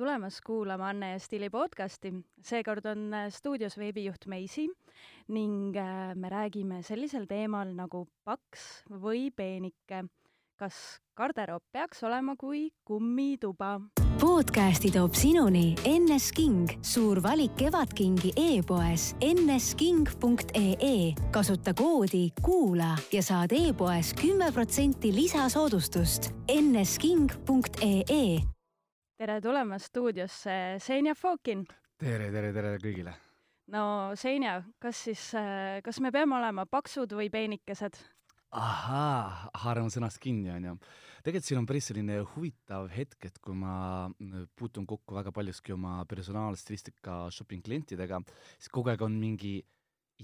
tulemast kuulama Anne ja Stili podcasti. seekord on äh, stuudios veebijuht Meisi ning äh, me räägime sellisel teemal nagu paks või peenike. kas garderoob peaks olema kui kummituba? podcasti toob sinuni NS King, suur valik kevadkingi e-poes nsking.ee. kasuta koodi kuula ja saad e-poes kümme protsenti lisasoodustust nsking.ee tere tulemast stuudiosse, Senja Fokin! tere, tere, tere kõigile! no Senja, kas siis, äh, kas me peame olema paksud või peenikesed? ahaa, haaran sõnast kinni, onju. tegelikult siin on päris selline huvitav hetk, et kui ma mm, puutun kokku väga paljuski oma personaalstilistika shopping klientidega, siis kogu aeg on mingi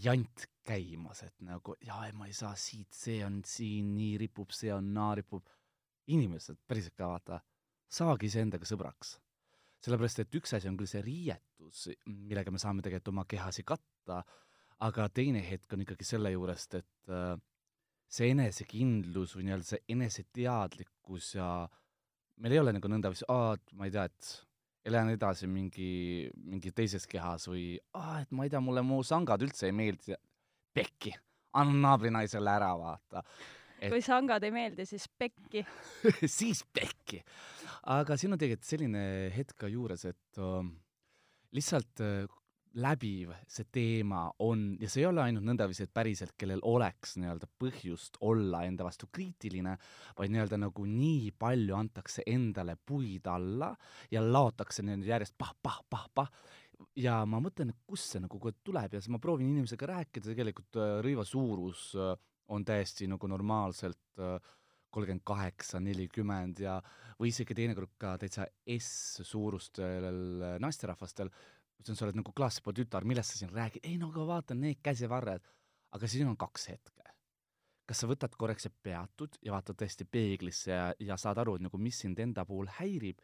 jant käimas, et nagu jaa, ma ei saa siit, see on siin, nii ripub, see on naa ripub. inimesed päriselt ka vaata saagi iseendaga sõbraks. sellepärast, et üks asi on küll see riietus, millega me saame tegelikult oma kehasi katta, aga teine hetk on ikkagi selle juurest, et äh, see enesekindlus või nii-öelda see eneseteadlikkus ja meil ei ole nagu nõnda, aa, ma ei tea, et elan edasi mingi, mingi teises kehas või aa, et ma ei tea, mulle mu sangad üldse ei meeldi, pekki, anna naabrinaisele ära, vaata et.... kui sangad ei meeldi, siis pekki siis pekki. aga siin on tegelikult selline hetk ka juures, et uh, lihtsalt uh, läbiv see teema on ja see ei ole ainult nõndaviisi, et päriselt, kellel oleks nii-öelda põhjust olla enda vastu kriitiline, vaid nii-öelda nagu nii palju antakse endale puid alla ja laotakse nii-öelda järjest pah-pah-pah-pah ja ma mõtlen, et kust see nagu tuleb ja siis ma proovin inimesega rääkida, tegelikult äh, rõiva suurus äh, on täiesti nagu normaalselt äh, kolmkümmend kaheksa, nelikümmend ja, või isegi teinekord ka täitsa S-suurustel äh, naisterahvastel, ütlen, sa oled nagu klassipoo tütar, millest sa siin räägid, ei no aga vaata need käsivarred, aga siin on kaks hetke. kas sa võtad korraks ja peatud ja vaatad tõesti peeglisse ja, ja saad aru, et nagu mis sind enda puhul häirib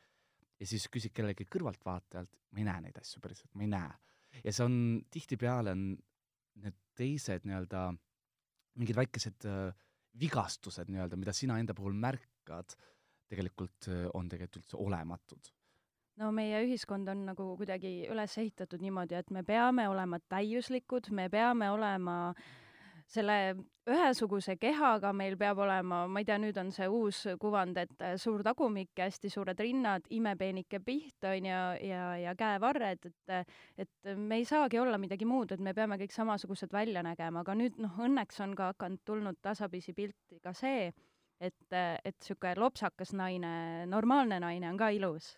ja siis küsid kellelgi kõrvaltvaatajalt, ma ei näe neid asju päriselt, ma ei näe. ja see on, tihtipeale on need teised nii-öelda mingid väikesed äh, vigastused nii-öelda, mida sina enda puhul märkad, tegelikult äh, on tegelikult üldse olematud? No meie ühiskond on nagu kuidagi üles ehitatud niimoodi, et me peame olema täiuslikud, me peame olema selle ühesuguse kehaga meil peab olema, ma ei tea, nüüd on see uus kuvand, et äh, suur tagumik ja hästi suured rinnad, imepeenike piht on ju, ja, ja käevarred, et et me ei saagi olla midagi muud, et me peame kõik samasugused välja nägema, aga nüüd noh, õnneks on ka hakanud tulnud tasapisi pilti ka see, et, et niisugune lopsakas naine, normaalne naine on ka ilus.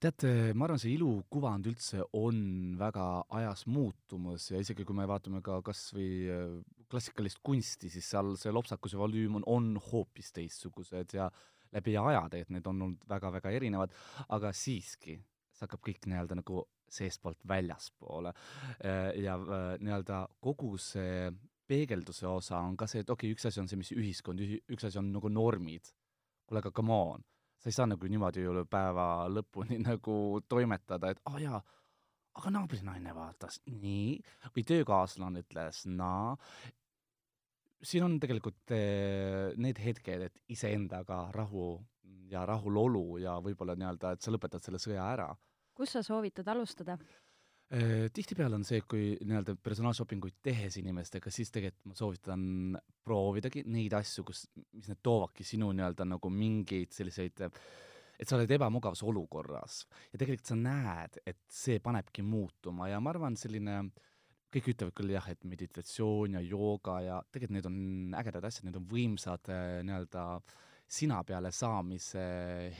teate, ma arvan, see ilukuvand üldse on väga ajas muutumas ja isegi kui me vaatame ka kas või äh, klassikalist kunsti, siis seal see lopsakuse volüüm on, on hoopis teistsugused ja läbi aja tegelikult need on olnud väga-väga erinevad, aga siiski, see hakkab kõik nii-öelda nagu seestpoolt väljaspoole äh, ja äh, nii-öelda kogu see peegelduse osa on ka see, et okei okay,, üks asi on see, mis ühiskond, üks asi on nagu normid. kuule, aga come on, sa ei saa nagu niimoodi ju päeva lõpuni nagu toimetada, et aa oh, jaa, aga naabrinaine vaatas nii või töökaaslane ütles naa. siin on tegelikult eh, need hetked, et iseendaga rahu ja rahulolu ja võib-olla nii-öelda, et sa lõpetad selle sõja ära. kus sa soovitad alustada? Äh, tihtipeale on see, kui nii-öelda personaalshopinguid tehes inimestega, siis tegelikult ma soovitan proovidagi neid asju, kus, mis need toovadki sinu nii-öelda nagu mingeid selliseid, et sa oled ebamugavas olukorras. Ja tegelikult sa näed, et see panebki muutuma ja ma arvan, selline kõik ütlevad küll jah, et meditatsioon ja jooga ja tegelikult need on ägedad asjad, need on võimsad äh, nii-öelda sina peale saamise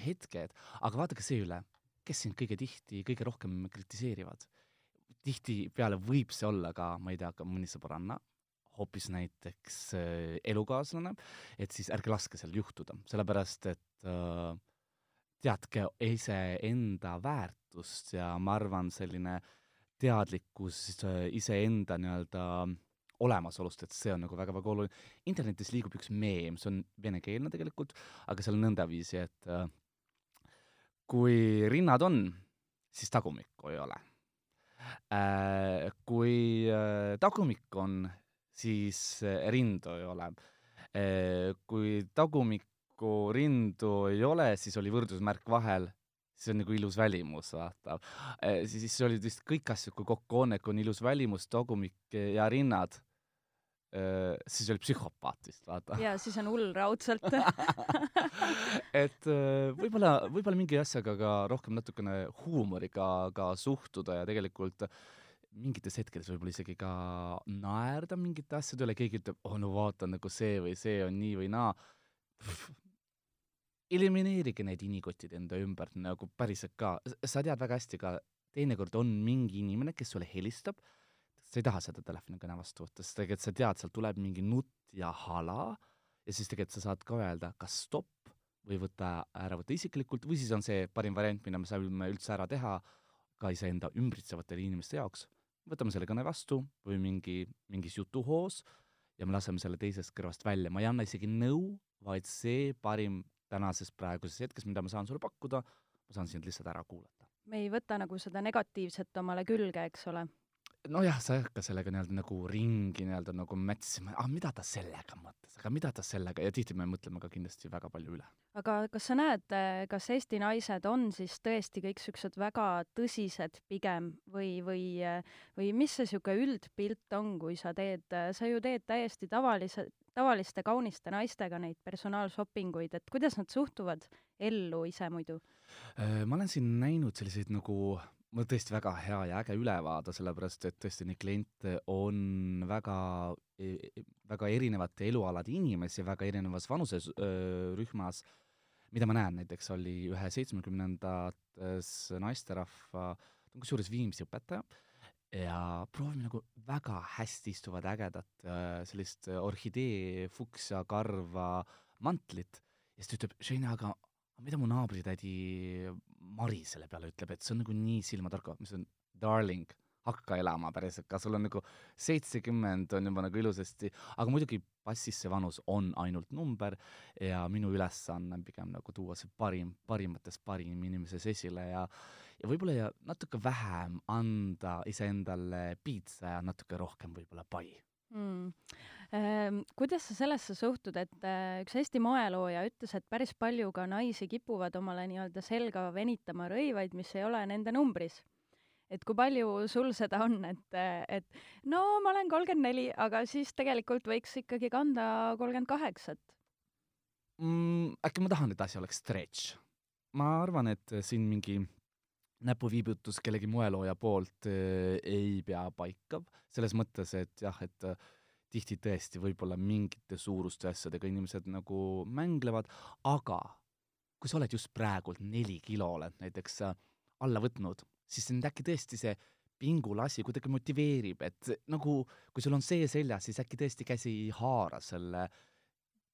hetked, aga vaadake see üle, kes sind kõige tihti kõige rohkem kritiseerivad tihtipeale võib see olla ka, ma ei tea, ka mõni sõbranna, hoopis näiteks äh, elukaaslane, et siis ärge laske seal juhtuda, sellepärast et äh, teadke iseenda väärtust ja ma arvan, selline teadlikkus äh, iseenda nii-öelda olemasolust, et see on nagu väga-väga oluline. internetis liigub üks meem, see on venekeelne tegelikult, aga seal on nõndaviisi, et äh, kui rinnad on, siis tagumikku ei ole kui äh, tagumik on, siis äh, rindu ei ole. kui tagumikku rindu ei ole, siis oli võrdusmärk vahel, siis on nagu ilus välimus, vaata siis, olid vist kõik asjad, kui kokku on, et kui on ilus välimus, tagumik ja rinnad siis oli psühhopaat vist, vaata. ja siis on hull raudselt. Et võib-olla, võib-olla mingi asjaga ka rohkem natukene huumoriga ka suhtuda ja tegelikult mingites hetkedes võib-olla isegi ka naerda mingite asjade üle, keegi ütleb, oh no vaata nagu see või see on nii või naa. Elimineerige need inikotid enda ümber nagu päriselt ka, sa tead väga hästi ka, teinekord on mingi inimene, kes sulle helistab, sa ei taha seda telefonikõne vastu võtta, sest tegelikult sa tead, sealt tuleb mingi nutt ja hala ja siis tegelikult sa saad ka öelda, kas stopp või võtta, ära võtta isiklikult või siis on see parim variant, mida me saame üldse ära teha ka iseenda ümbritsevatele inimeste jaoks. võtame selle kõne vastu või mingi, mingis jutuhoos ja me laseme selle teisest kõrvast välja, ma ei anna isegi nõu, vaid see parim tänases praeguses hetkes, mida ma saan sulle pakkuda, ma saan sind lihtsalt ära kuulata. me ei võta nagu seda negatiivset omale külge, eks ole? Nojah, sa ei hakka sellega nii-öelda nagu ringi nii-öelda nagu mätsima, ah mida ta sellega mõtles, aga mida ta sellega ja tihti me mõtleme ka kindlasti väga palju üle. aga kas sa näed, kas Eesti naised on siis tõesti kõik siuksed väga tõsised pigem või, või, või mis see sihuke üldpilt on, kui sa teed, sa ju teed täiesti tavalise, tavaliste kauniste naistega neid personaalshoppinguid, et kuidas nad suhtuvad ellu ise muidu? Äh, ma olen siin näinud selliseid nagu mul tõesti väga hea ja äge ülevaade, sellepärast et tõesti neid kliente on väga, e, e, väga erinevate elualade inimesi, väga erinevas vanuserühmas, mida ma näen, näiteks oli ühe seitsmekümnendates naisterahva, kusjuures Viimsi õpetaja, ja proovime nagu väga hästi istuvad ägedat sellist orhidee fuksja karva mantlit. Ja siis ta ütleb, Šeina, aga mida mu naabritädi Mari selle peale ütleb, et see on nagu nii silmatorkav, ma ütlesin, darling, hakka elama päriselt ka, sul on nagu seitsekümmend on juba nagu ilusasti, aga muidugi passis see vanus on ainult number ja minu ülesanne on pigem nagu tuua see parim, parimatest parim inimeses esile ja ja võib-olla ja natuke vähem anda iseendale piitsa ja natuke rohkem võib-olla pai. Mm.. Ehm, kuidas sa sellesse suhtud, et äh, üks Eesti moelooja ütles, et päris palju ka naisi kipuvad omale nii-öelda selga venitama rõivaid, mis ei ole nende numbris? et kui palju sul seda on, et, et no ma olen kolmkümmend neli, aga siis tegelikult võiks ikkagi kanda kolmkümmend kaheksat mm,? äkki ma tahan, et asi oleks stretch. ma arvan, et siin mingi näpuviibutus kellegi moelooja poolt äh, ei pea paika, selles mõttes, et jah, et äh, tihti tõesti võib-olla mingite suuruste asjadega inimesed nagu mänglevad, aga kui sa oled just praegult neli kilo oled näiteks äh, alla võtnud, siis sind äkki tõesti see pingulasi kuidagi motiveerib, et nagu kui sul on see seljas, siis äkki tõesti käsi ei haara selle äh,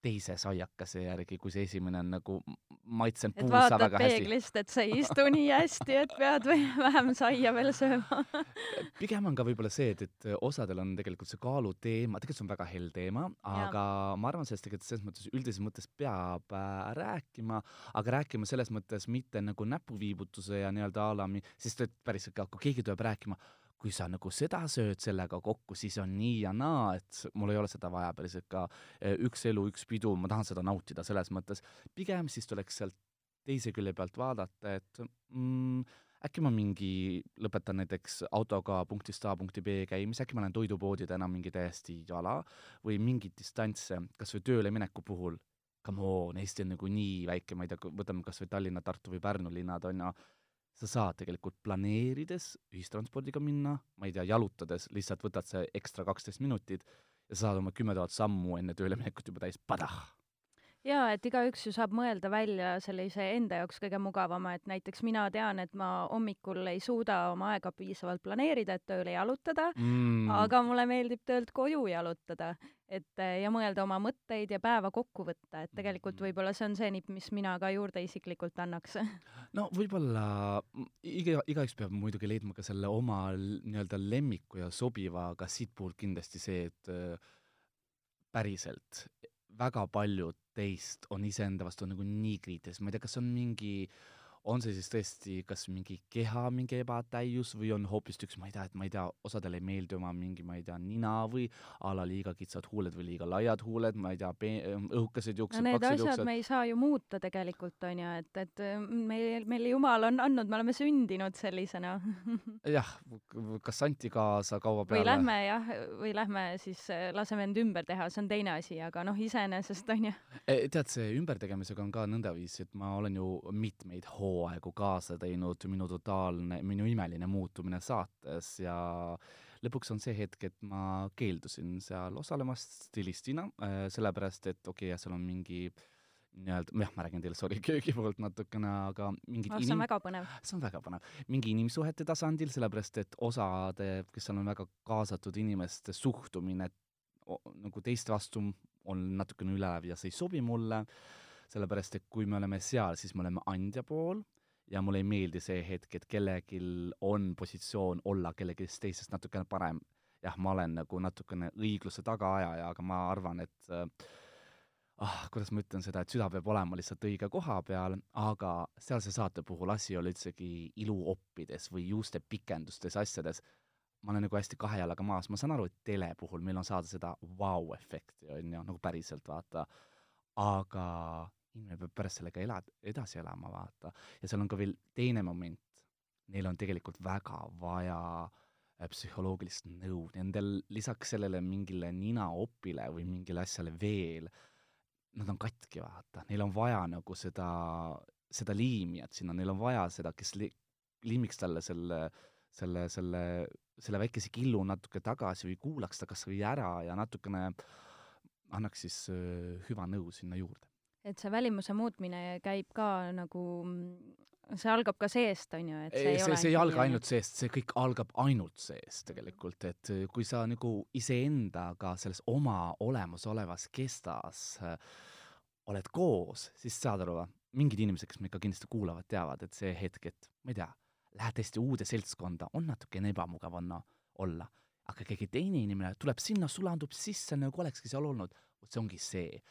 teise saiakese järgi, kui see esimene on nagu maitsen puusa väga hästi. peeglist, et see ei istu nii hästi, et pead vähem saia veel sööma pigem on ka võib-olla see, et, et osadel on tegelikult see kaaluteema, tegelikult see on väga hell teema, aga ja. ma arvan, sellest tegelikult selles mõttes üldises mõttes peab äh, rääkima, aga rääkima selles mõttes mitte nagu näpuviibutuse ja nii-öelda a la, sest et päriselt ka, kui keegi tuleb rääkima, kui sa nagu seda sööd sellega kokku, siis on nii ja naa, et mul ei ole seda vaja päriselt ka e, üks elu, üks pidu, ma tahan seda nautida selles mõttes. pigem siis tuleks sealt teise külje pealt vaadata, et mm, äkki ma mingi lõpetan näiteks autoga punktist A punkti B käimise, äkki ma lähen toidupoodide enam mingi täiesti jala või mingeid distantse, kas või tööle mineku puhul, come on, Eesti on nagu nii väike, ma ei tea, võtame kas või Tallinna, Tartu või Pärnu linnad, on ju, sa saad tegelikult planeerides ühistranspordiga minna, ma ei tea, jalutades, lihtsalt võtad see ekstra kaksteist minutit ja sa saad oma kümme tuhat sammu enne tööle minekut juba täis, padah jaa, et igaüks ju saab mõelda välja sellise enda jaoks kõige mugavama, et näiteks mina tean, et ma hommikul ei suuda oma aega piisavalt planeerida, et tööle jalutada mm., aga mulle meeldib töölt koju jalutada, et ja mõelda oma mõtteid ja päeva kokku võtta, et tegelikult mm. võib-olla see on see nipp, mis mina ka juurde isiklikult annaks. no võib-olla iga, igaüks peab muidugi leidma ka selle oma nii-öelda lemmiku ja sobiva, aga siitpoolt kindlasti see, et äh, päriselt väga paljud teist on iseenda vastu nagu nii kriitilised, ma ei tea, kas on mingi on see siis tõesti kas mingi keha mingi ebatäius või on hoopistüks, ma ei tea, et ma ei tea, osadele ei meeldi oma mingi, ma ei tea, nina või a la liiga kitsad huuled või liiga laiad huuled, ma ei tea, õhukesed juuksed no need asjad juuksed. me ei saa ju muuta tegelikult, on ju, et, et meil, meil Jumal on andnud, me oleme sündinud sellisena jah, kas anti kaasa kaua peale? või lähme jah, või lähme siis laseme end ümber teha, see on teine asi, aga noh, iseenesest on ju. E, tead, see ümbertegemisega on ka nõndaviisi, et ma olen ju mitmeid hooaegu hooaegu kaasa teinud minu totaalne, minu imeline muutumine saates ja lõpuks on see hetk, et ma keeldusin seal osalemast stilistina äh,, sellepärast et okei okay,, seal on mingi nii-öelda, jah, ma räägin teile, sorry, köögi poolt natukene, aga mingid oh, see on väga põnev. see on väga põnev. mingi inimsuhete tasandil, sellepärast et osade, kes seal on väga kaasatud inimeste suhtumine nagu teiste vastu on natukene ülev ja see ei sobi mulle äh, sellepärast et kui me oleme seal, siis me oleme andja pool ja mulle ei meeldi see hetk, et kellelgi on positsioon olla kellegi teisest natukene parem. jah, ma olen nagu natukene õigluse tagaajaja, aga ma arvan, et äh, ah, kuidas ma ütlen seda, et süda peab olema lihtsalt õige koha peal, aga sealse saate puhul asi oli üldsegi iluoppides või juustepikendustes, asjades. ma olen nagu hästi kahe jalaga maas, ma saan aru, et tele puhul meil on saada seda vau-efekti, on ju, nagu päriselt vaata, aga inimene peab pärast sellega elad, edasi elama, vaata. ja seal on ka veel teine moment, neil on tegelikult väga vaja äh, psühholoogilist nõu, nendel lisaks sellele mingile ninaopile või mingile asjale veel, nad on katki, vaata, neil on vaja nagu seda, seda liimijat sinna, neil on vaja seda, kes li-, liimiks talle selle, selle, selle, selle väikese killu natuke tagasi või kuulaks ta kas või ära ja natukene annaks siis äh, hüva nõu sinna juurde. Et see välimuse muutmine käib ka nagu, see algab ka seest, on ju, et see ei, ei see, ole see ei alga ainult seest, see kõik algab ainult seest tegelikult, et kui sa nagu iseendaga selles oma olemasolevas kestas äh, oled koos, siis saad aru, mingid inimesed, kes meid ka kindlasti kuulavad, teavad, et see hetk, et ma ei tea, lähed täiesti uude seltskonda, on natukene ebamugav on olla, aga keegi teine inimene tuleb sinna, sulandub sisse, nagu olekski seal olnud, vot see ongi see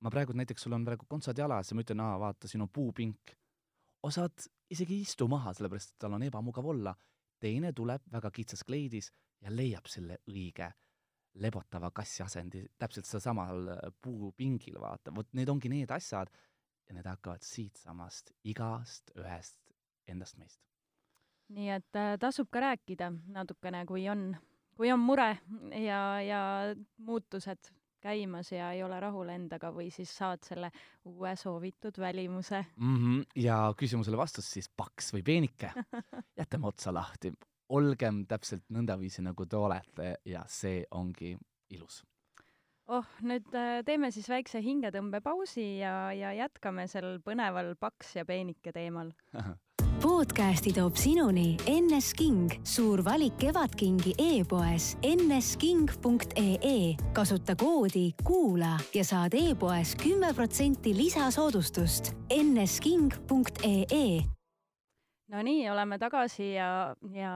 ma praegu näiteks, sul on praegu kontsad jalas ja ma ütlen, aa, vaata, siin on puupink. osad isegi ei istu maha, sellepärast et tal on ebamugav olla. teine tuleb väga kitsas kleidis ja leiab selle õige lebotava kassi asendi täpselt sealsamal äh, puupingil, vaata, vot need ongi need asjad ja need hakkavad siitsamast igast ühest endast meist. nii et äh, tasub ka rääkida natukene, kui on, kui on mure ja, ja muutused käimas ja ei ole rahul endaga või siis saad selle uue soovitud välimuse mm. -hmm. ja küsimusele vastus siis paks või peenike jätame otsa lahti, olgem täpselt nõndaviisi, nagu te olete ja see ongi ilus. oh, nüüd äh, teeme siis väikse hingetõmbepausi ja, ja jätkame sel põneval paks ja peenike teemal podcasti toob sinuni NS King, suur valik Kevadkingi e-poes nsking.ee. kasuta koodi kuula ja saad e-poes kümme protsenti lisasoodustust. nsking.ee no nii, oleme tagasi ja, ja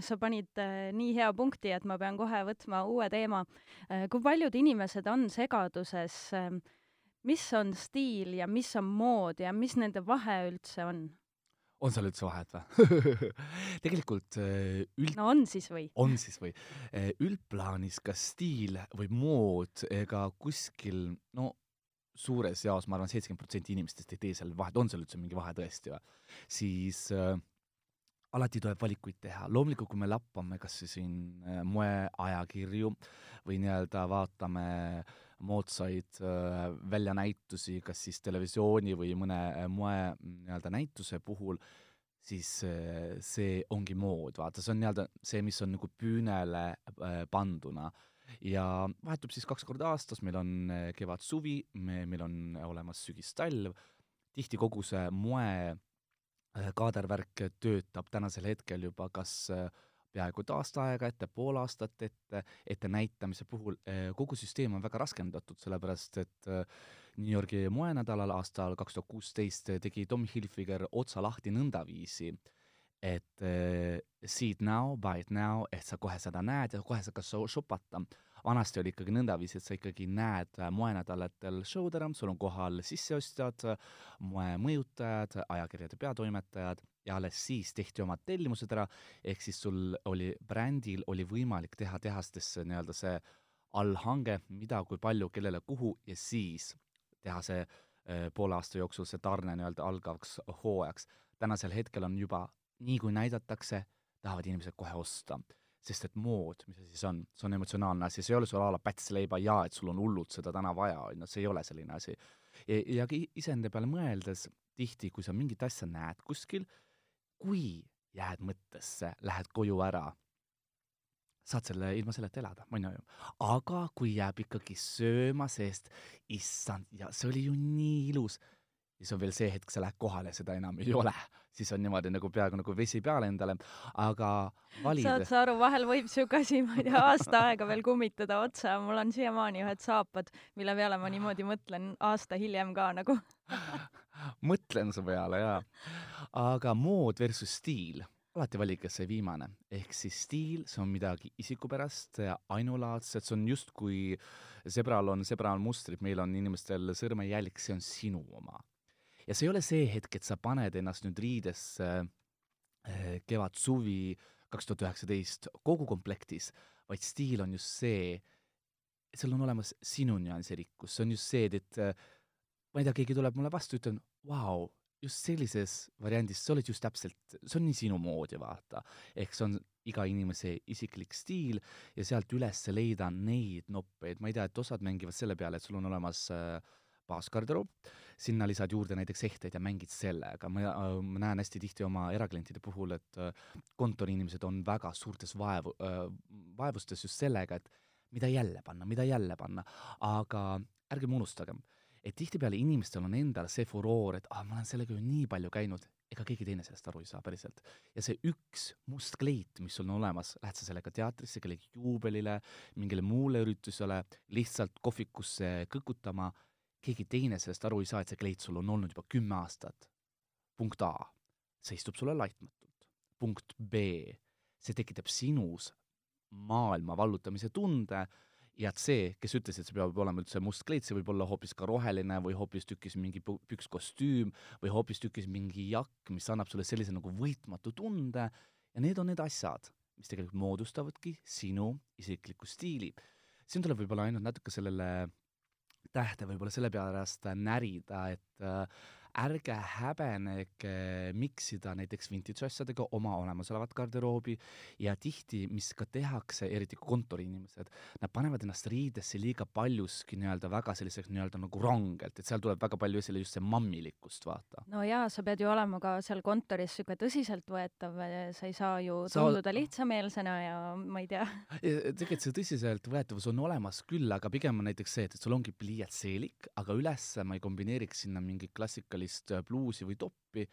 sa panid äh, nii hea punkti, et ma pean kohe võtma uue teema. Äh, kui paljud inimesed on segaduses, äh, mis on stiil ja mis on mood ja mis nende vahe üldse on? On seal üldse vahet või tegelikult äh, üld-. no on siis või? on siis või? Äh, üldplaanis ka stiil või mood ega kuskil, no suures jaos ma arvan, seitsekümmend protsenti inimestest ei tee seal vahet, on seal üldse mingi vahe tõesti või? siis äh, alati tuleb valikuid teha, loomulikult kui me lappame kas või siin äh, moeajakirju või nii-öelda vaatame äh, moodsaid äh, väljanäitusi, kas siis televisiooni või mõne äh, moe nii-öelda näituse puhul, siis äh, see ongi mood, vaata, see on nii-öelda see, mis on nagu püünele panduna. Ja vahetub siis kaks korda aastas, meil on kevad-suvi, me, meil on olemas sügis-talv, tihti kogu see moe kaadervärk töötab tänasel hetkel juba kas äh, peaaegu et aasta aega ette, pool aastat ette, ette näitamise puhul eh, kogu süsteem on väga raskendatud, sellepärast et eh, New Yorgi moenädalal aastal kaks tuhat kuusteist tegi Tom Hilfiger otsa lahti nõndaviisi, et äh, see it now, buy it now, et sa kohe seda näed ja kohe sa ka shopata. Vanasti oli ikkagi nõndaviisi, et sa ikkagi näed äh, moenädalatel show'd ära, sul on kohal sisseostjad, moemõjutajad, ajakirjade peatoimetajad ja alles siis tehti omad tellimused ära, ehk siis sul oli, brändil oli võimalik teha tehastesse nii-öelda see allhange, mida, kui palju, kellele, kuhu ja siis teha see äh, poole aasta jooksul see tarne nii-öelda algavaks hooajaks. tänasel hetkel on juba nii, kui näidatakse, tahavad inimesed kohe osta. Sest et mood, mis see siis on, see on emotsionaalne asi, see ei ole sul a la pätsleiba ja et sul on hullult seda täna vaja, on ju, see ei ole selline asi. ja, ja ka iseenda peale mõeldes tihti, kui sa mingit asja näed kuskil, kui jääd mõttesse, lähed koju ära, saad selle ilma selleta elada, on ju. aga kui jääb ikkagi sööma, sest issand, ja see oli ju nii ilus, siis on veel see hetk, sa lähed kohale, seda enam ei ole, siis on niimoodi nagu peaaegu nagu vesi peale endale, aga valid. saad sa aru, vahel võib siuke asi, ma ei tea, aasta aega veel kummitada otsa, mul on siiamaani ühed saapad, mille peale ma niimoodi mõtlen aasta hiljem ka nagu mõtlen su peale jaa. aga mood versus stiil alati valige see viimane, ehk siis stiil, see on midagi isikupärast ja ainulaadset, see on justkui sebral on sebral mustrid, meil on inimestel sõrmejälg, see on sinu oma. Ja see ei ole see hetk, et sa paned ennast nüüd riidesse äh, kevad-suvi kaks tuhat üheksateist kogu komplektis, vaid stiil on just see, seal on olemas sinu nüansirikkus, see on just see, et, et äh, ma ei tea, keegi tuleb mulle vastu, ütlen, vau, just sellises variandis, sa oled just täpselt, see on nii sinu moodi, vaata. ehk see on iga inimese isiklik stiil ja sealt üles leida neid noppeid, ma ei tea, et osad mängivad selle peale, et sul on olemas äh, baasgarderoob, sinna lisad juurde näiteks ehteid ja mängid sellega, ma, ma näen hästi tihti oma eraklientide puhul, et äh, kontoriinimesed on väga suurtes vaevu äh,, vaevustes just sellega, et mida jälle panna, mida jälle panna, aga ärgem unustagem et tihtipeale inimestel on endal see furoor, et ah, ma olen sellega ju nii palju käinud, ega keegi teine sellest aru ei saa päriselt. ja see üks must kleit, mis sul on olemas, lähed sa sellega teatrisse, kellegi juubelile, mingile muule üritusele, lihtsalt kohvikusse kõkutama, keegi teine sellest aru ei saa, et see kleit sul on olnud juba kümme aastat. punkt A, see istub sulle laitmatult. punkt B, see tekitab sinus maailma vallutamise tunde ja C, kes ütles, et see peab olema üldse must kleit, see võib olla hoopis ka roheline või hoopistükkis mingi pükskostüüm või hoopistükkis mingi jakk, mis annab sulle sellise nagu võitmatu tunde ja need on need asjad, mis tegelikult moodustavadki sinu isikliku stiili. siin tuleb võib-olla ainult natuke sellele tähte võib-olla sellepärast närida, et äh, ärge häbenege miksida näiteks vintage asjadega oma olemasolevat garderoobi ja tihti, mis ka tehakse, eriti kontoriinimesed, nad panevad ennast riidesse liiga paljuski nii-öelda väga selliseks nii-öelda nagu rangelt, et seal tuleb väga palju esile just see mammilikkust, vaata. no jaa, sa pead ju olema ka seal kontoris sihuke tõsiseltvõetav, sa ei saa ju tunduda sa... lihtsameelsena ja ma ei tea. tegelikult see tõsiseltvõetavus on olemas küll, aga pigem on näiteks see, et, et sul ongi pliiatseelik, aga üles ma ei kombineeriks sinna mingit klassikalist klassikalist äh, bluusi või toppi,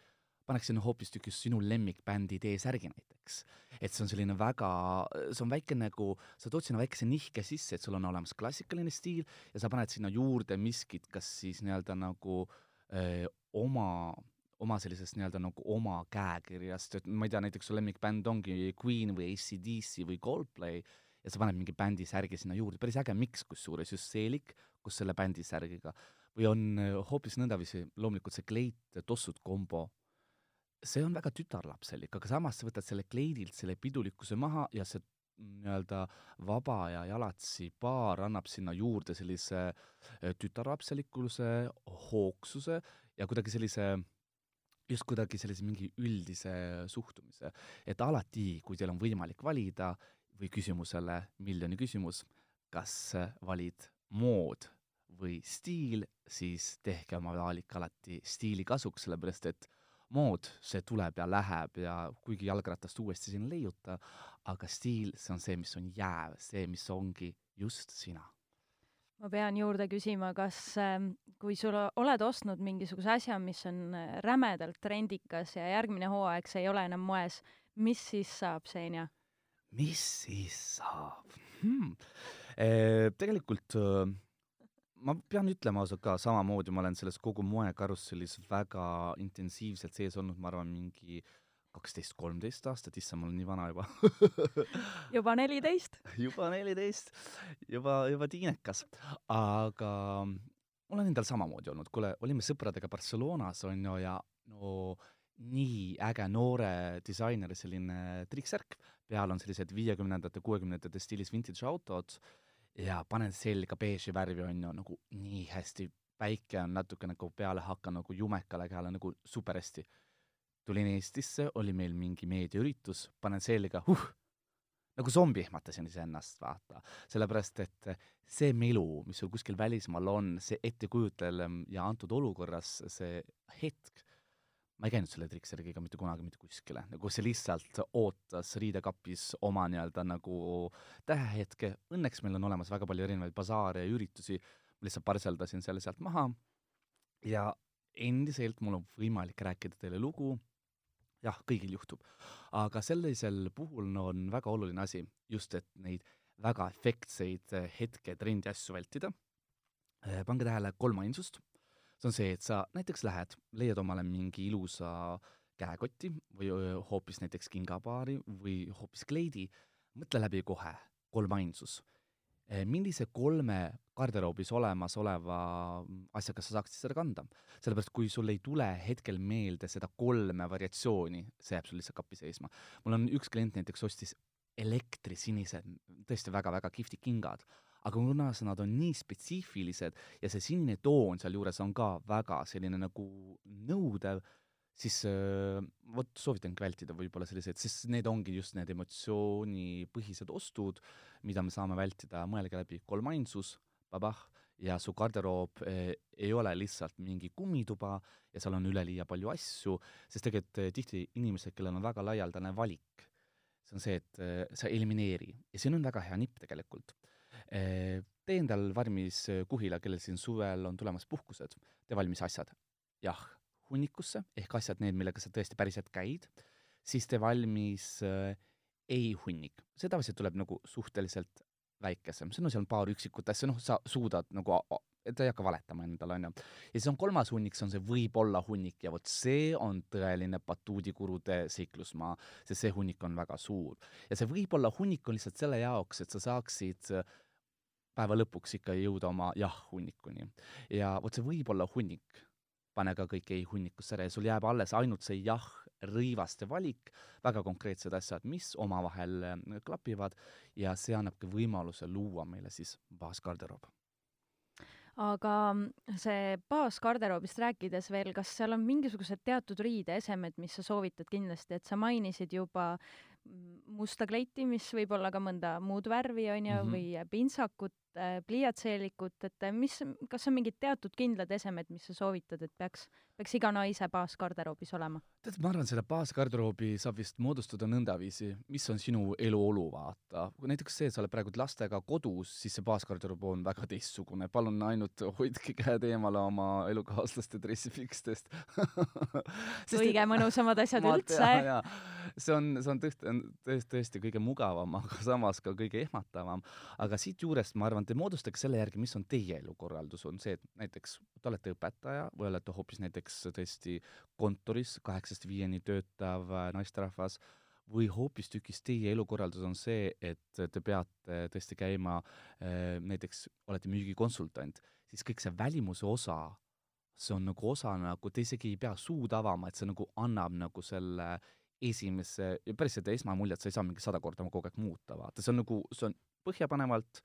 paneksin hoopistükkis sinu lemmikbändi T-särgi näiteks. et see on selline väga, see on väike nagu, sa tood sinna väikese nihke sisse, et sul on olemas klassikaline stiil ja sa paned sinna juurde miskit, kas siis nii-öelda nagu öö, oma oma sellisest nii-öelda nagu oma käekirjast, et ma ei tea, näiteks su lemmikbänd ongi Queen või ACDC või Coldplay ja sa paned mingi bändi särgi sinna juurde, päris äge miks kusjuures, just seelik, kus selle bändi särgiga või on äh, hoopis nõndaviisi, loomulikult see kleit, tossud kombo, see on väga tütarlapselik, aga samas sa võtad selle kleidilt selle pidulikkuse maha ja see nii-öelda vaba ja jalatsi paar annab sinna juurde sellise äh, tütarlapselikkuse, hoogsuse ja kuidagi sellise just kuidagi sellise mingi üldise suhtumise, et alati, kui teil on võimalik valida või küsimusele miljoni küsimus, kas valid mood või stiil, siis tehke oma valik alati stiili kasuks, sellepärast et mood, see tuleb ja läheb ja kuigi jalgratast uuesti siin ei leiuta, aga stiil, see on see, mis on jääv, see, mis ongi just sina. ma pean juurde küsima, kas ähm, kui sul oled ostnud mingisuguse asja, mis on äh, rämedalt trendikas ja järgmine hooaeg see ei ole enam moes, mis siis saab, Senja? mis siis saab hmm.? Eh, tegelikult äh, ma pean ütlema ausalt ka, samamoodi ma olen selles kogu moekarussellis väga intensiivselt sees olnud, ma arvan, mingi kaksteist, kolmteist aastat, issand, ma olen nii vana juba. Juba neliteist? Juba neliteist, juba, juba tiinekas. aga mul on endal samamoodi olnud, kuule, olime sõpradega Barcelonas, on ju, ja no nii äge noore disaineri selline triiksärk, peal on sellised viiekümnendate, kuuekümnendate stiilis vintage autod ja panen selga beeži värvi, on ju, nagu nii hästi, päike on natuke nagu peale hakanud nagu jumekale kehale nagu super hästi. tulin Eestisse, oli meil mingi meediaüritus, panen selga, huh, nagu zombi ehmatasin iseennast, vaata. sellepärast, et see melu, mis sul kuskil välismaal on, see ettekujutel ja antud olukorras see hetk, ma ei käinud selle trikseriga mitte kunagi mitte kuskile, nagu see lihtsalt ootas riidekapis oma nii-öelda nagu tähehetke, õnneks meil on olemas väga palju erinevaid basaare ja üritusi, ma lihtsalt parseldasin selle sealt maha. Ja endiselt mul on võimalik rääkida teile lugu, jah, kõigil juhtub. aga sellisel puhul no, on väga oluline asi just, et neid väga efektseid hetke, trendi asju vältida. pange tähele kolmainsust see on see, et sa näiteks lähed, leiad omale mingi ilusa käekoti või hoopis näiteks kingapaari või hoopis kleidi, mõtle läbi kohe, kolmainsus. millise kolme garderoobis olemasoleva asjaga sa saaksid seda kanda? sellepärast, kui sul ei tule hetkel meelde seda kolme variatsiooni, see jääb sul lihtsalt kappi seisma. mul on üks klient näiteks ostis elektrisinised, tõesti väga-väga kihvtid kingad aga kuna nad on nii spetsiifilised ja see sinine toon sealjuures on ka väga selline nagu nõudev, siis äh, vot soovitangi vältida võib-olla selliseid, sest need ongi just need emotsioonipõhised ostud, mida me saame vältida, mõelge läbi, kolmainsus, babah, ja su garderoob eh, ei ole lihtsalt mingi kummituba ja seal on üleliia palju asju, sest tegelikult eh, tihti inimesed, kellel on väga laialdane valik, see on see, et eh, sa elimineeri. Ja siin on väga hea nipp tegelikult tee endal valmis eh, kuhila, kellel siin suvel on tulemas puhkused, tee valmis asjad. jah, hunnikusse ehk asjad, need, millega sa tõesti päriselt käid, siis tee valmis äh, ei-hunnik, see tavaliselt tuleb nagu suhteliselt väikesem, see on seal paar üksikut asja, noh, sa suudad nagu, ta ei hakka valetama endale, onju. ja siis on kolmas hunnik, see on see võib-olla hunnik ja vot see on tõeline batuudikurude seiklusmaa, sest see hunnik on väga suur. ja see võib-olla hunnik on lihtsalt selle jaoks, et sa saaksid äh, päeva lõpuks ikka jõuda oma jah-hunnikuni. ja vot see võib olla hunnik, pane ka kõik ei-hunnikusse ära ja sul jääb alles ainult see jah-rõivaste valik, väga konkreetsed asjad, mis omavahel äh, klapivad ja see annabki võimaluse luua meile siis baasgarderoob aga see baasgarderoobist rääkides veel, kas seal on mingisugused teatud riideesemed, mis sa soovitad kindlasti, et sa mainisid juba musta kleiti, mis võib olla ka mõnda muud värvi, on ju mm, -hmm. või pintsakut, pliiatseelikut, et mis, kas on mingid teatud kindlad esemed, mis sa soovitad, et peaks, peaks iga naise baasgarderoobis olema? tead, ma arvan, selle baasgarderoobi saab vist moodustada nõndaviisi, mis on sinu eluolu, vaata. kui näiteks see, et sa oled praegu lastega kodus, siis see baasgarderoob on väga teistsugune. palun ainult hoidke käed eemale oma elukaaslaste dressifikstest kõige mõnusamad asjad üldse. see on, see on tõesti, tõesti, tõesti kõige mugavam, aga samas ka kõige ehmatavam. aga siit juurest ma arvan, te moodustage selle järgi, mis on teie elukorraldus, on see, et näiteks te olete õpetaja või olete hoopis näiteks tõesti kontoris kaheksast viieni töötav äh, naisterahvas või hoopistükkis teie elukorraldus on see, et te peate tõesti käima, äh, näiteks olete müügikonsultant, siis kõik see välimuse osa, see on nagu osa nagu, te isegi ei pea suud avama, et see nagu annab nagu selle esimese, päris seda esmamuljet sa ei saa mingi sada korda kogu aeg muuta, vaata, see on nagu, see on põhjapanevalt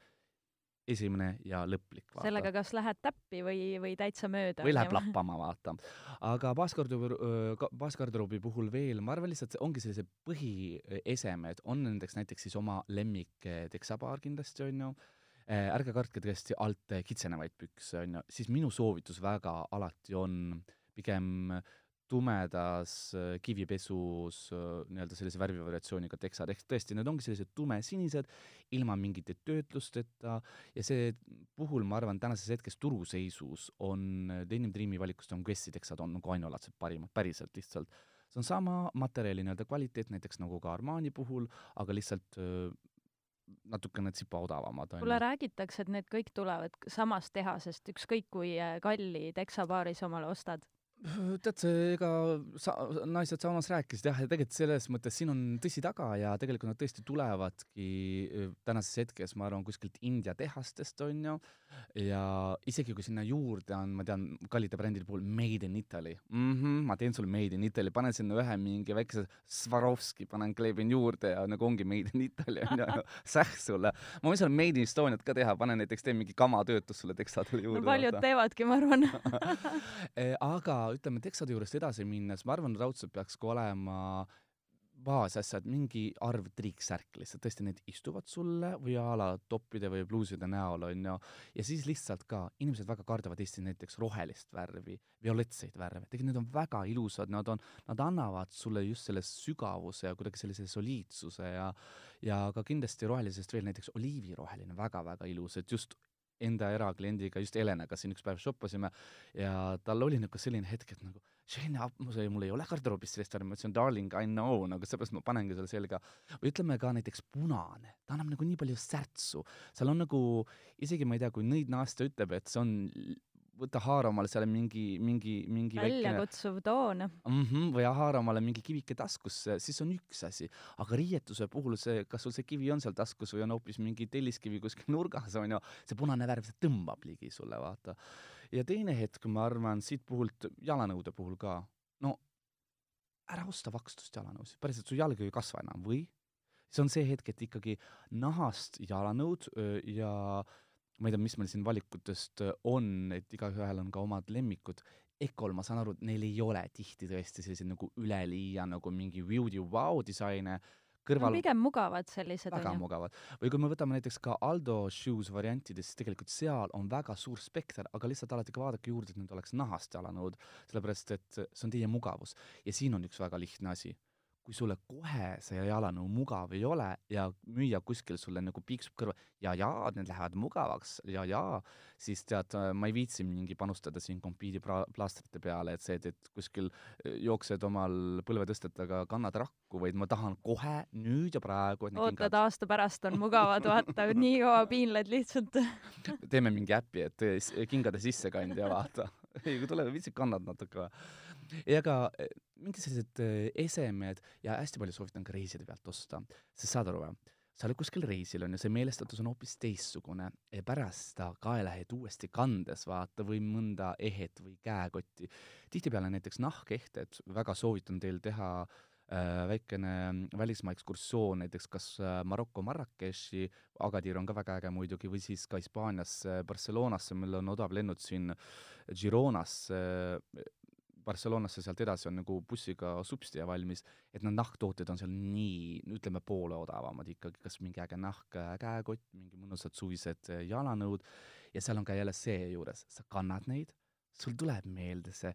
esimene ja lõplik. sellega kas lähed täppi või, või täitsa mööda. või läheb lappama, vaata. aga baasgarderoobi, baasgarderoobi puhul veel, ma arvan lihtsalt, ongi sellised põhiesemed, on nendeks näiteks siis oma lemmik teksapaar kindlasti, on ju, ärge kartke tõesti alt kitsenevaid pükse, on ju, siis minu soovitus väga alati on pigem äh, tumedas äh, kivipesus äh, nii-öelda sellise värvivariatsiooniga teksad, ehk tõesti, need ongi sellised tumesinised, ilma mingite töötlusteta ja see puhul, ma arvan, tänases hetkes turuseisus on Denim Dreami valikust on Guessi teksad on nagu ainulaadsed parimad, päriselt lihtsalt. see on sama materjali nii-öelda kvaliteet, näiteks nagu ka Armani puhul, aga lihtsalt äh, natukene tsipa odavamad. kuule, räägitakse, et need kõik tulevad samast tehasest, ükskõik kui kalli teksapaaris omale ostad tead ega sa, naised saunas rääkisid jah, ja tegelikult selles mõttes siin on tõsi taga ja tegelikult nad tõesti tulevadki tänases hetkes, ma arvan, kuskilt India tehastest onju. ja isegi kui sinna juurde on, ma tean, kallite brändide puhul Made in Italy mm. -hmm, ma teen sulle Made in Italy, panen sinna ühe mingi väikese Swarovski, panen, kleebin juurde ja nagu ongi Made in Italy onju sähk sulle. ma võin sulle Made in Estoniat ka teha, panen näiteks, teen mingi kamatöötlus sulle tekstadele juurde no,. paljud teevadki, ma arvan eh, aga ütleme, teksade juurest edasi minnes, ma arvan, raudselt peaks ka olema baasasjad, mingi arv triiksärk lihtsalt, tõesti, need istuvad sulle või a la toppide või bluuside näol, on ju, ja siis lihtsalt ka, inimesed väga kardavad Eestis näiteks rohelist värvi, violettseid värve, tegelikult need on väga ilusad, nad on, nad annavad sulle just selle sügavuse ja kuidagi sellise soliidsuse ja ja ka kindlasti rohelisest veel näiteks oliiviroheline, väga-väga ilus, et just enda erakliendiga, just Helenaga siin üks päev shoppasime ja tal oli nagu selline hetk, et nagu Shane, mul ei ole garderoobis värvi, ma ütlesin darling, I know, nagu seepärast ma panengi selle selga. või ütleme ka näiteks punane, ta annab nagu nii palju särtsu, seal on nagu, isegi ma ei tea, kui nõidnaasta ütleb, et see on võta haara omale seal mingi, mingi, mingi väljakutsuv toon mm. -hmm, või haara omale mingi kivike taskusse, siis on üks asi. aga riietuse puhul see, kas sul see kivi on seal taskus või on hoopis mingi telliskivi kuskil nurgas, on ju, see punane värv, see tõmbab ligi sulle, vaata. ja teine hetk, ma arvan, siit puhult, jalanõude puhul ka, no ära osta vakstust jalanõusid, päriselt, su jalg ei kasva enam või see on see hetk, et ikkagi nahast jalanõud ja ma ei tea, mis meil siin valikutest äh, on, et igaühel on ka omad lemmikud. Ecol, ma saan aru, et neil ei ole tihti tõesti selliseid nagu üleliia nagu mingi beauty wow disaine kõrval no, pigem mugavad sellised väga on ju. mugavad. või kui me võtame näiteks ka Aldo Shoes variantidest, siis tegelikult seal on väga suur spekter, aga lihtsalt alati ka vaadake juurde, et need oleks nahast jalanõud, sellepärast et see on teie mugavus. ja siin on üks väga lihtne asi kui sulle kohe see jalanõu mugav ei ole ja müüja kuskil sulle nagu piiksub kõrva ja, ja need lähevad mugavaks ja, ja siis tead, ma ei viitsi mingi panustada siin kompiidi plaastrite peale, et see, et, kuskil äh, jooksed omal põlvetõstetega, kannad rakku, vaid ma tahan kohe nüüd ja praegu. ootad aasta pärast on mugavad, vaata, nii kaua piinled lihtsalt teeme mingi äpi, et kingade sissekandja, vaata. ei, kui tuleb, viitsid, kannad natuke ja ka eh, mingid sellised eh, esemed ja hästi palju soovitan ka reiside pealt osta, sest saad aru või? sa oled kuskil reisil onju, see meelestatus on hoopis teistsugune ja pärast seda kaelahead uuesti kandes vaata või mõnda ehet või käekotti. tihtipeale näiteks nahkehted, väga soovitan teil teha äh, väikene välismaa ekskursioon näiteks kas Maroko Marrakechi, Agadir on ka väga äge muidugi, või siis ka Hispaaniasse, Barcelonasse, meil on odav lennud siin Gironasse äh, Barcelonasse sealt edasi on nagu bussiga substia valmis, et need nahktooted on seal nii, ütleme poole odavamad ikkagi, kas mingi äge nahk käekott, mingi mõnusad suvised jalanõud. Ja seal on ka jälle see juures, sa kannad neid, sul tuleb meelde see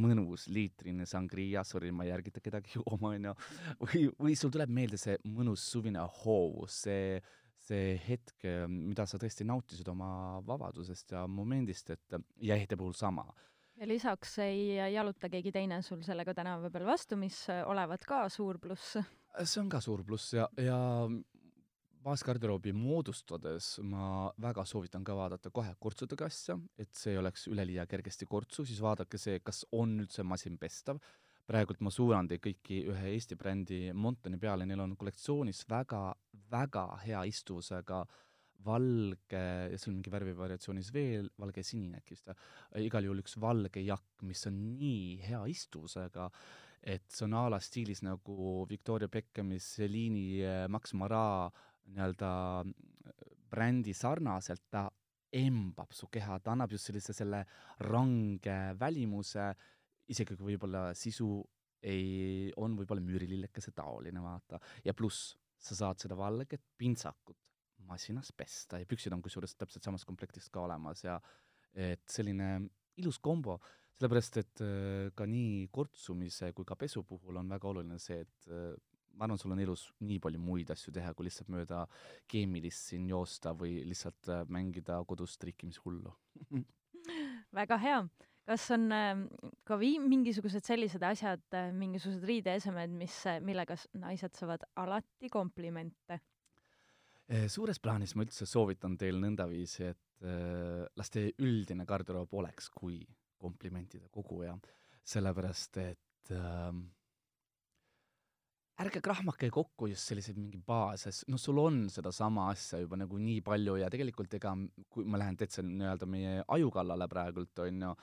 mõnus liitrine sangria, sorry, ma ei ärgita kedagi jooma, onju, või, või sul tuleb meelde see mõnus suvine hoovus, see see hetk, mida sa tõesti nautisid oma vabadusest ja momendist, et ja ehte puhul sama ja lisaks ei jaluta keegi teine sul sellega tänava peal vastu, mis olevat ka suur pluss. see on ka suur pluss ja, ja baasgarderoobi moodustades ma väga soovitan ka vaadata kohe kortsudega asja, et see ei oleks üleliia kergesti kortsu, siis vaadake see, kas on üldse masinpestav. praegult ma suunan teid kõiki ühe Eesti brändi Montoni peale, neil on kollektsioonis väga-väga hea istuvusega äh, valge, ja seal mingi värvivariatsioonis veel, valge sinine äkki vist, igal juhul üks valge jakk, mis on nii hea istuvusega, et see on a la stiilis nagu Victoria Beckhami, Celine'i, eh, Max Mara nii-öelda brändi sarnaselt, ta embab su keha, ta annab just sellise selle range välimuse, isegi kui võib-olla sisu ei, on võib-olla müürilillekese taoline, vaata, ja pluss sa saad seda valget pintsakut masinas pesta ja püksid on kusjuures täpselt samast komplektist ka olemas ja et selline ilus kombo, sellepärast et äh, ka nii kortsumise kui ka pesu puhul on väga oluline see, et äh, ma arvan, sul on elus nii palju muid asju teha, kui lihtsalt mööda keemilist siin joosta või lihtsalt äh, mängida kodus trikkimishullu väga hea. kas on ka vii-, mingisugused sellised asjad, mingisugused riideesemed, mis, millega naised saavad alati komplimente? Eh, suures plaanis ma üldse soovitan teil nõndaviisi, et äh, las teie üldine garderoob oleks kui komplimentide koguja. Sellepärast et äh, ärge krahmake kokku just selliseid mingi baase, noh, sul on sedasama asja juba nagu nii palju ja tegelikult ega kui ma lähen täitsa nii-öelda meie aju kallale praegult, on ju,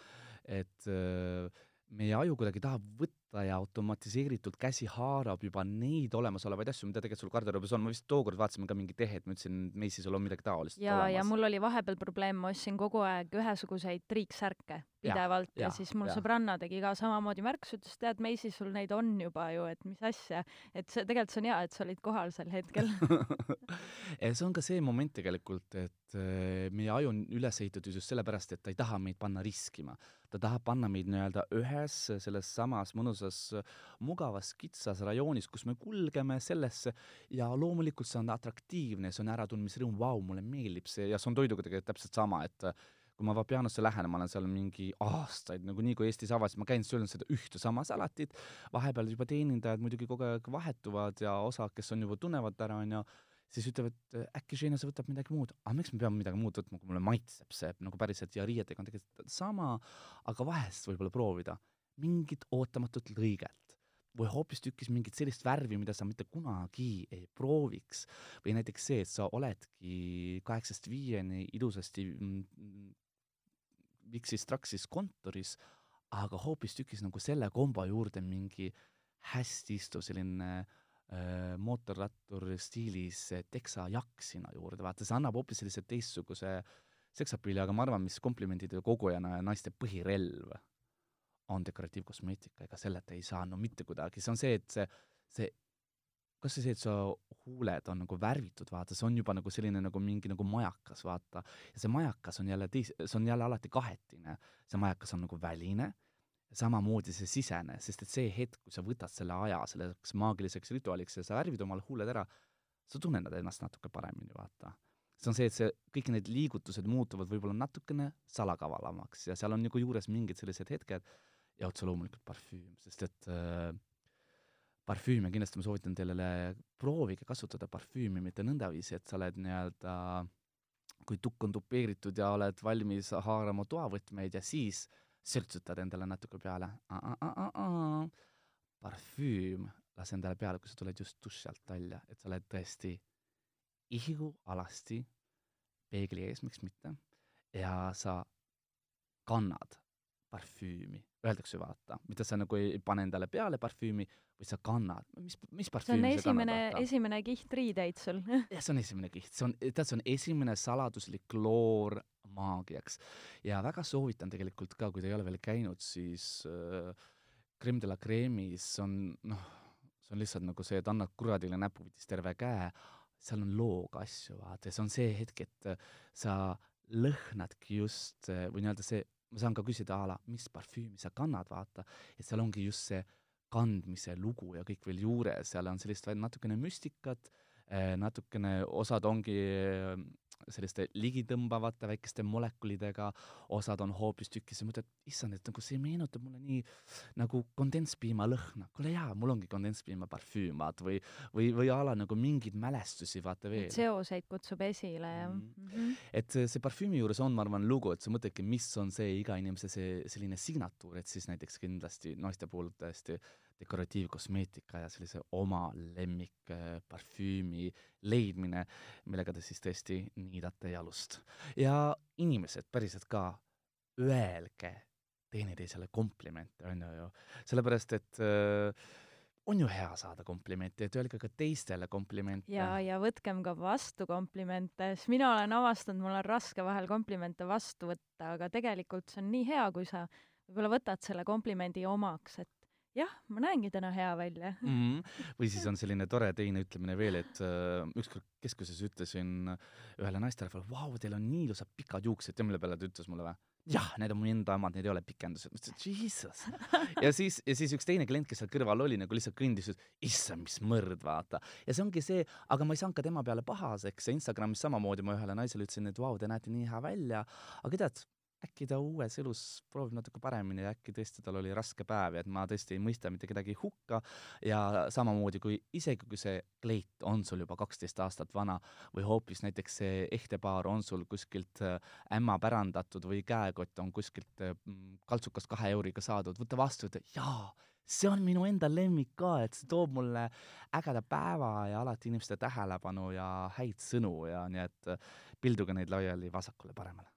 et äh, meie aju kuidagi tahab võtta ja automatiseeritult käsi haarab juba neid olemasolevaid asju, mida tegelikult sul garderoobis on, ma vist tookord vaatasime ka mingi tehet, ma ütlesin, et Macy's sul on midagi taolist ja, olemas. ja mul oli vahepeal probleem, ma ostsin kogu aeg ühesuguseid triiksärke pidevalt ja, ja, ja siis mul ja. sõbranna tegi ka samamoodi märkuse, ütles, tead, Macy's sul neid on juba ju, et mis asja, et see tegelikult see on hea, et sa olid kohal sel hetkel see on ka see moment tegelikult, et äh, meie aju on üles ehitatud just sellepärast, et ta ei taha meid panna riskima ta tahab panna meid nii-öelda ühes selles samas mõnusas mugavas kitsas rajoonis, kus me kulgeme sellesse ja loomulikult see on atraktiivne, see on äratundmisrõõm, vau, mulle meeldib see ja see on toiduga tegelikult täpselt sama, et kui ma Vapianosse lähen, ma olen seal mingi aastaid, nagunii kui Eestis avasid, ma käin söönud seda ühte sama salatit, vahepeal juba teenindajad muidugi kogu aeg vahetuvad ja osa, kes on juba tunnevad ära, onju siis ütlevad, äkki Žeina, sa võtab midagi muud. aga miks me peame midagi muud võtma, kui mulle maitseb see nagu päriselt ja riietega on tegelikult sama, aga vahest võib-olla proovida mingit ootamatut lõiget või hoopistükkis mingit sellist värvi, mida sa mitte kunagi ei prooviks. või näiteks see, et sa oledki kaheksast viieni ilusasti mm, Viksis-Traksis kontoris, aga hoopistükkis nagu selle kombo juurde mingi hästi istuv selline äh, mootorrattur stiilis teksajakk sinna juurde, vaata see annab hoopis sellise teistsuguse seksapilli, aga ma arvan, mis komplimendide kogujana ja naiste põhirelv on dekoratiivkosmeetika, ega selleta ei saa no mitte kuidagi, see on see, et see, see kas või see, et su huuled on nagu värvitud, vaata, see on juba nagu selline nagu mingi nagu majakas, vaata, ja see majakas on jälle teis-, see on jälle alati kahetine. see majakas on nagu väline samamoodi see sisene, sest et see hetk, kui sa võtad selle aja selleks maagiliseks rituaaliks ja sa värvid omale huuled ära, sa tunned ennast natuke paremini, vaata. see on see, et see, kõik need liigutused muutuvad võib-olla natukene salakavalamaks ja seal on nagu juures mingid sellised hetked ja otse loomulikult parfüüm, sest et äh, parfüüme kindlasti ma soovitan teile, proovige kasutada parfüümi mitte nõndaviisi, et sa oled nii-öelda kui tukk on tupeeritud ja oled valmis haarama toavõtmeid ja siis sürtsutad endale natuke peale. parfüüm, lase endale peale, kui sa tuled just duši alt välja, et sa oled tõesti ihu alasti peegli ees, miks mitte, ja sa kannad parfüümi, öeldakse vaata, mida sa nagu ei pane endale peale parfüümi, vaid sa kannad, mis, mis parfüümi see on esimene, esimene kiht riideid sul. Jah, see on esimene kiht, see on, tead, see on esimene saladuslik loor maagiaks. ja väga soovitan tegelikult ka, kui te ei ole veel käinud, siis äh, Creme de la Creme'is on noh, see on lihtsalt nagu see, et annad kuradile näpuvitis terve käe, seal on looga asju, vaata, ja see on see hetk, et sa lõhnadki just või nii-öelda see ma saan ka küsida a la, mis parfüümi sa kannad, vaata, et seal ongi just see kandmise lugu ja kõik veel juures, seal on sellist natukene müstikat, eh, natukene, osad ongi selliste ligitõmbavate väikeste molekulidega, osad on hoopistükkis ja mõtled, issand, et nagu see meenutab mulle nii nagu kondentspiima lõhna. kuule jaa, mul ongi kondentspiima parfüüm, vaata, või, või, või a la nagu mingeid mälestusi, vaata veel. seoseid kutsub esile, jah mm. -hmm. Mm -hmm. et see, see parfüümi juures on, ma arvan, lugu, et sa mõtledki, mis on see iga inimese see selline signatuur, et siis näiteks kindlasti naiste puhul tõesti dekoratiivkosmeetika ja sellise oma lemmikparfüümi leidmine, millega te siis tõesti niidate jalust. ja inimesed päriselt ka, öelge teineteisele komplimente, on ju, sellepärast et äh, on ju hea saada komplimente, et öelge ka teistele komplimente. ja, ja võtkem ka vastu komplimente, sest mina olen avastanud, mul on raske vahel komplimente vastu võtta, aga tegelikult see on nii hea, kui sa võib-olla võtad selle komplimendi omaks, et jah, ma näengi täna hea välja mm. -hmm. või siis on selline tore teine ütlemine veel, et äh, ükskord keskuses ütlesin ühele naisterahvale, vau, teil on nii ilusad pikad juuksed ja mille peale ta ütles mulle või? jah, need on mu enda omad, need ei ole pikendused. ma ütlesin, jesus. ja siis, ja siis üks teine klient, kes seal kõrval oli, nagu lihtsalt kõndis, ütles, issand, mis mõrd, vaata. ja see ongi see, aga ma ei saanud ka tema peale pahaseks ja Instagramis samamoodi ma ühele naisele ütlesin, et vau, te näete nii hea välja, aga tead, äkki ta uues elus proovib natuke paremini ja äkki tõesti tal oli raske päev ja et ma tõesti ei mõista mitte kedagi hukka. Ja samamoodi kui isegi kui see kleit on sul juba kaksteist aastat vana või hoopis näiteks see ehtepaar on sul kuskilt äh, ämma pärandatud või käekott on kuskilt äh, kaltsukas kahe euriga saadud, võta vastu, ütle jaa, see on minu enda lemmik ka, et see toob mulle ägeda päeva ja alati inimeste tähelepanu ja häid sõnu ja nii et äh, pilduge neid laiali vasakule-paremale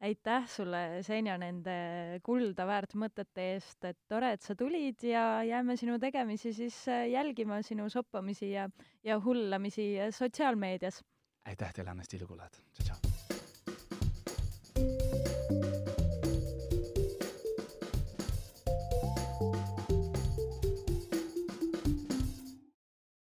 aitäh sulle, Senja, nende kulda väärt mõtete eest, et tore, et sa tulid ja jääme sinu tegemisi siis äh, jälgima, sinu soppamisi ja, ja hullamisi sotsiaalmeedias. aitäh teile, Anne Stiilu kuulajad, tšau-tšau!